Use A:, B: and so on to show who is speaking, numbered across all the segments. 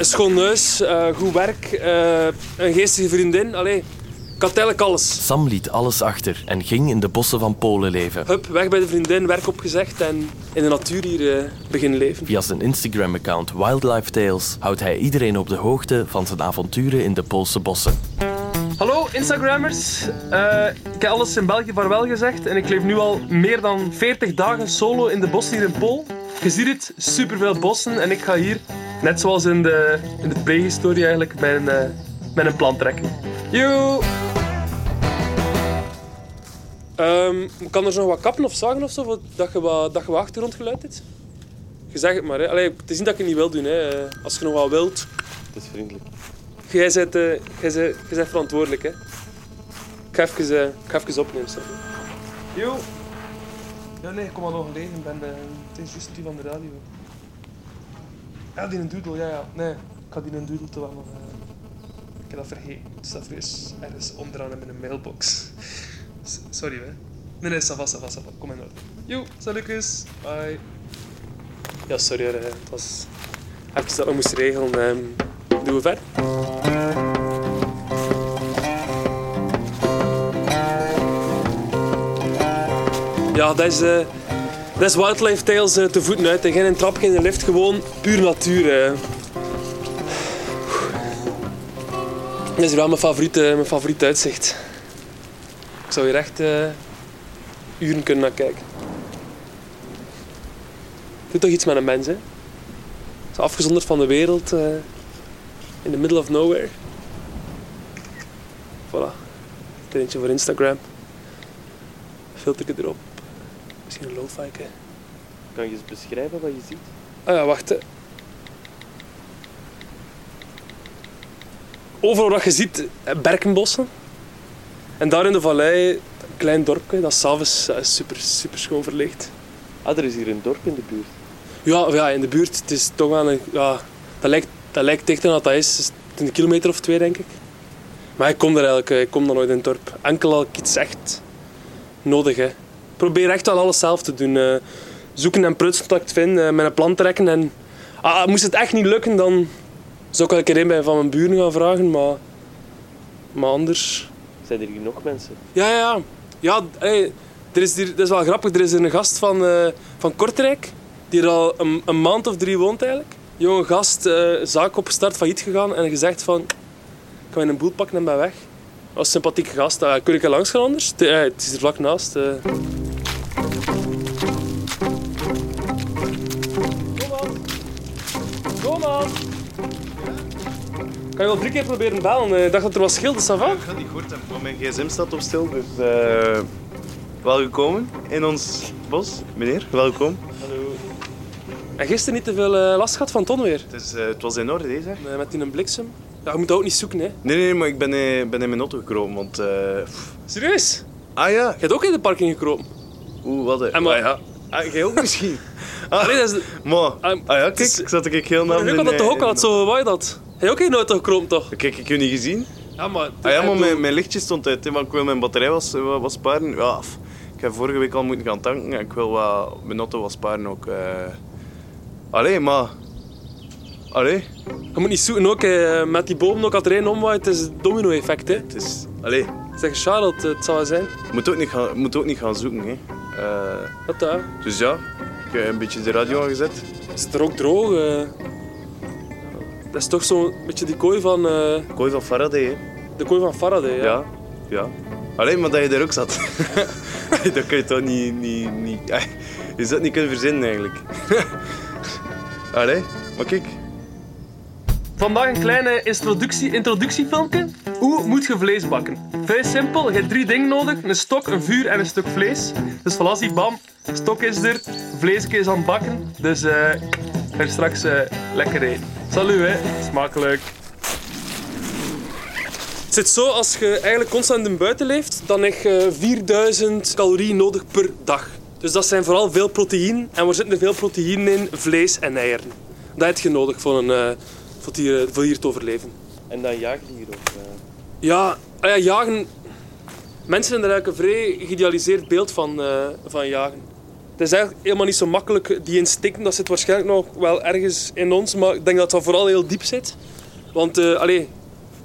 A: Schoon neus, eh, goed werk, eh, een geestige vriendin. Allee, ik had eigenlijk alles.
B: Sam liet alles achter en ging in de bossen van Polen leven.
A: Hup, weg bij de vriendin, werk opgezegd en in de natuur hier eh, beginnen leven.
B: Via zijn Instagram-account Wildlife Tales houdt hij iedereen op de hoogte van zijn avonturen in de Poolse bossen.
A: Hallo Instagrammers, Eh, ik heb alles in België vaarwel gezegd en ik leef nu al meer dan 40 dagen solo in de bossen hier in Pool. Je ziet het, superveel bossen en ik ga hier, net zoals in de, in de prehistorie eigenlijk, mijn, eh, mijn plan trekken. Joe! Ehm, kan er nog wat kappen of zagen of zo, voor dat je wat, dat je wat achtergrondgeluid hebt? Je zegt het maar, hè. Allee, het is niet dat ik het niet wil doen. Hè. Eh, Als je nog wat wilt,
B: Het is vriendelijk.
A: Jij bent, eh, jij bent, jij bent verantwoordelijk, hè? Ik ga even, eh, ik ga even opnemen, sorry. Jo. Ja, nee, ik kom al nog gelegen. Ik ben, het is juist die van de radio. Ja, die een doodle, ja, ja. Nee, ik had die een doodle te eh, ik heb dat vergeten. Het staat ergens, ergens onderaan in mijn mailbox. Sorry, hè. Nee, nee, ça va, ça va, ça va. Kom in orde. Jo, salutjes. Bye. Ja, sorry, eh, het was... Even dat we moesten regelen. ehm, doen we verder? Ja, dat is, eh, dat is Wildlife Tales eh, te voeten uit. hè. Geen trap, geen lift, gewoon puur natuur. eh. Dat is wel mijn favoriete, mijn favoriete uitzicht. Ik zou hier echt eh, uren kunnen naar kijken. Doet toch iets met een mens, hè? Zo afgezonderd van de wereld, eh, in the middle of nowhere. Voilà. Eentje voor Instagram. Filterje erop. Misschien een lo-fi. hè.
B: Kan je eens beschrijven wat je ziet?
A: Ah ja, wacht. Overal wat je ziet, eh, berkenbossen. En daar in de vallei, een klein dorpje, dat s'avonds eh, super, super schoon verlicht.
B: Ah, er is hier een dorp in de buurt.
A: Ja, ja, in de buurt. Het is toch wel een... Ja, dat, lijkt, dat lijkt dichter dan dat dat is. Het is een kilometer of twee, denk ik. Maar ik kom er eigenlijk eh, ik kom dan nooit in het dorp. Enkel als ik iets echt nodig heb. Ik probeer echt wel alles zelf te doen. eh, zoeken en prutsen tot ik het vind. eh, met een plan trekken. En, ah, moest het echt niet lukken, dan zou ik wel een keer een bij van mijn buren gaan vragen. Maar, maar anders...
B: Zijn er hier nog mensen?
A: Ja, ja. Ja, er is hier, dat is wel grappig. Er is hier een gast van, eh, van Kortrijk, die er al een, een maand of drie woont eigenlijk. Jonge gast, eh, zaak opgestart, failliet gegaan en gezegd van... Ik ga mijn boel pakken en ben weg. Dat was een sympathieke gast. Uh, kun ik er langs gaan anders? Het, is er vlak naast. Kom aan! Kan je wel drie keer proberen bellen? Eh, Ik dacht dat er was schilder, ça va?
C: Ik ga niet goed maar mijn gsm staat op stil, dus eh welkom in ons bos. Meneer, welkom.
A: Hallo. En gisteren niet te veel eh, last gehad van het onweer?
C: Het, is, het was in orde, hè, zeg.
A: Eh, Met die een bliksem. Ja, je moet dat ook niet zoeken, hè.
C: Nee, nee, maar ik ben, ben in mijn auto gekropen, want...
A: Serieus?
C: ah ja,
A: Je hebt ook in de parking gekropen.
C: oeh, wat.
A: En maar-
C: Ah, ja. Ah, jij ook misschien? Ah,
A: dat is...
C: maar...
A: Ah,
C: Ah ja, kijk, zat ik heel naar
A: Ik had dat toch ook al, zo wou je dat? Heb je ook in de auto gekropen, toch?
C: Kijk, ik heb je niet gezien.
A: Ja, maar...
C: Ah ja, maar mijn, mijn lichtje stond uit, hè, want ik wil mijn batterij was, eh, was sparen. Ja, ik heb vorige week al moeten gaan tanken en ik wil wat, mijn auto wat sparen ook. eh. Allee, maar... Allee,
A: Je moet niet zoeken, ook eh, met die bomen, ook als er één omwaait, het is het domino-effect, hè.
C: het is... Allee,
A: Zeg, Charlotte, het zal wel zijn.
C: je moet ook niet gaan, moet ook niet gaan zoeken, hè. Eh,
A: Wat daar?
C: dus ja, ik heb een beetje de radio aangezet.
A: Is het er ook droog? eh? Dat is toch zo'n beetje die kooi van... eh,
C: Kooi van Faraday, hè.
A: de kooi van Faraday, ja.
C: Ja, ja. Alleen maar dat je er ook zat. dat kun je toch niet... niet, niet je zou het niet kunnen verzinnen, eigenlijk. Allee, maar kijk.
A: Vandaag een kleine introductie, introductiefilmpje. Hoe moet je vlees bakken? Vrij simpel, je hebt drie dingen nodig. Een stok, een vuur en een stuk vlees. Dus voilà, zie, bam. Stok is er, vleesje is aan het bakken. Dus eh er straks eh, lekker eten. Salut, hè. Smakelijk. Het zit zo, als je eigenlijk constant in buiten leeft, dan heb je 4000 calorieën nodig per dag. Dus dat zijn vooral veel proteïne. En waar zitten er veel proteïne in? Vlees en eieren. Dat heb je nodig voor, een, eh, voor, hier, voor hier te overleven.
B: En dan jaag je hier ook. eh.
A: Ja, ah ja, jagen... Mensen hebben er eigenlijk een vrij geïdealiseerd beeld van, eh, van jagen. Het is eigenlijk helemaal niet zo makkelijk. Die instincten, dat zit waarschijnlijk nog wel ergens in ons. Maar ik denk dat dat vooral heel diep zit. Want, allee,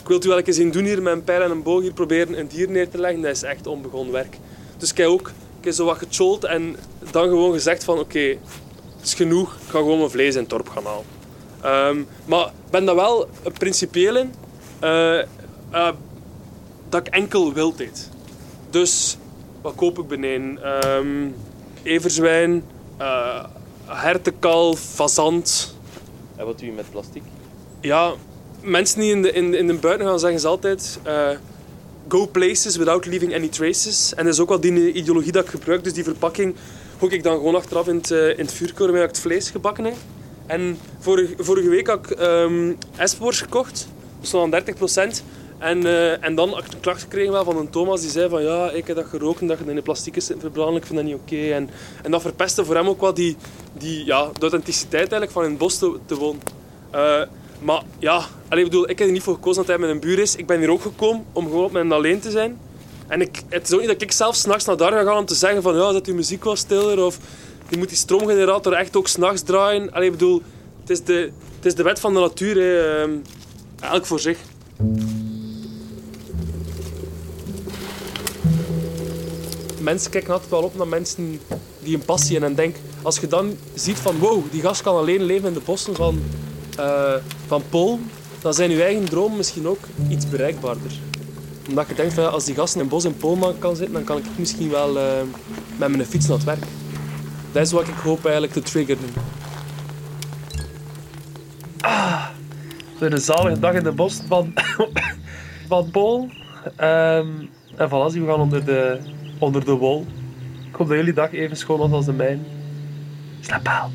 A: ik wil u wel eens zien doen hier met een pijl en een boog. Hier proberen een dier neer te leggen. Dat is echt onbegonnen werk. Dus ik ook ik heb zo wat gechold en dan gewoon gezegd van... Oké, het is genoeg. Ik ga gewoon mijn vlees in het dorp gaan halen. Ehm, maar ik ben daar wel principieel in. eh, eh, dat ik enkel wild eet. Dus wat koop ik beneden? Ehm, everzwijn, eh hertenkalf, fazant.
B: En wat doe je met plastic?
A: Ja, mensen die in de, in, in de buiten gaan zeggen ze altijd... eh, go places without leaving any traces. En dat is ook wel die ideologie dat ik gebruik. Dus die verpakking gooi ik dan gewoon achteraf in het, eh, in het vuurkoren waar ik het vlees gebakken heb. En vorige, vorige week had ik Espworst gekocht. Dat stond aan 30%. En, eh, en dan een klacht gekregen wel van een Thomas die zei van ja, ik heb dat gerookt dat je in de plastic zit verbranden, ik vind dat niet oké. En, en dat verpestte voor hem ook wel die, die, ja, de authenticiteit eigenlijk van in het bos te, te wonen. Eh, maar ja, allee, ik bedoel, ik heb er niet voor gekozen dat hij met een buur is. Ik ben hier ook gekomen om gewoon met hem alleen te zijn. En ik, het is ook niet dat ik zelf s'nachts naar daar ga gaan om te zeggen van ja, zet uw muziek wat stiller of je moet die stroomgenerator echt ook s'nachts draaien. Allee, bedoel, het is, de, het is de wet van de natuur, hè. Ehm, elk voor zich. Mensen kijken altijd wel op naar mensen die een passie hebben. En denk, als je dan ziet van wow, die gast kan alleen leven in de bossen van, eh van Pool, dan zijn je eigen dromen misschien ook iets bereikbaarder. Omdat je denkt van als die gast in een bos in Poolman kan zitten, dan kan ik misschien wel eh, met mijn fiets naar het werk. Dat is wat ik hoop eigenlijk te triggeren. Ah, een zalige dag in de bos van, van Pool. Ehm, en voilà, we gaan onder de, onder de wol. Ik hoop dat jullie dag even schoon als de mijne. Slaap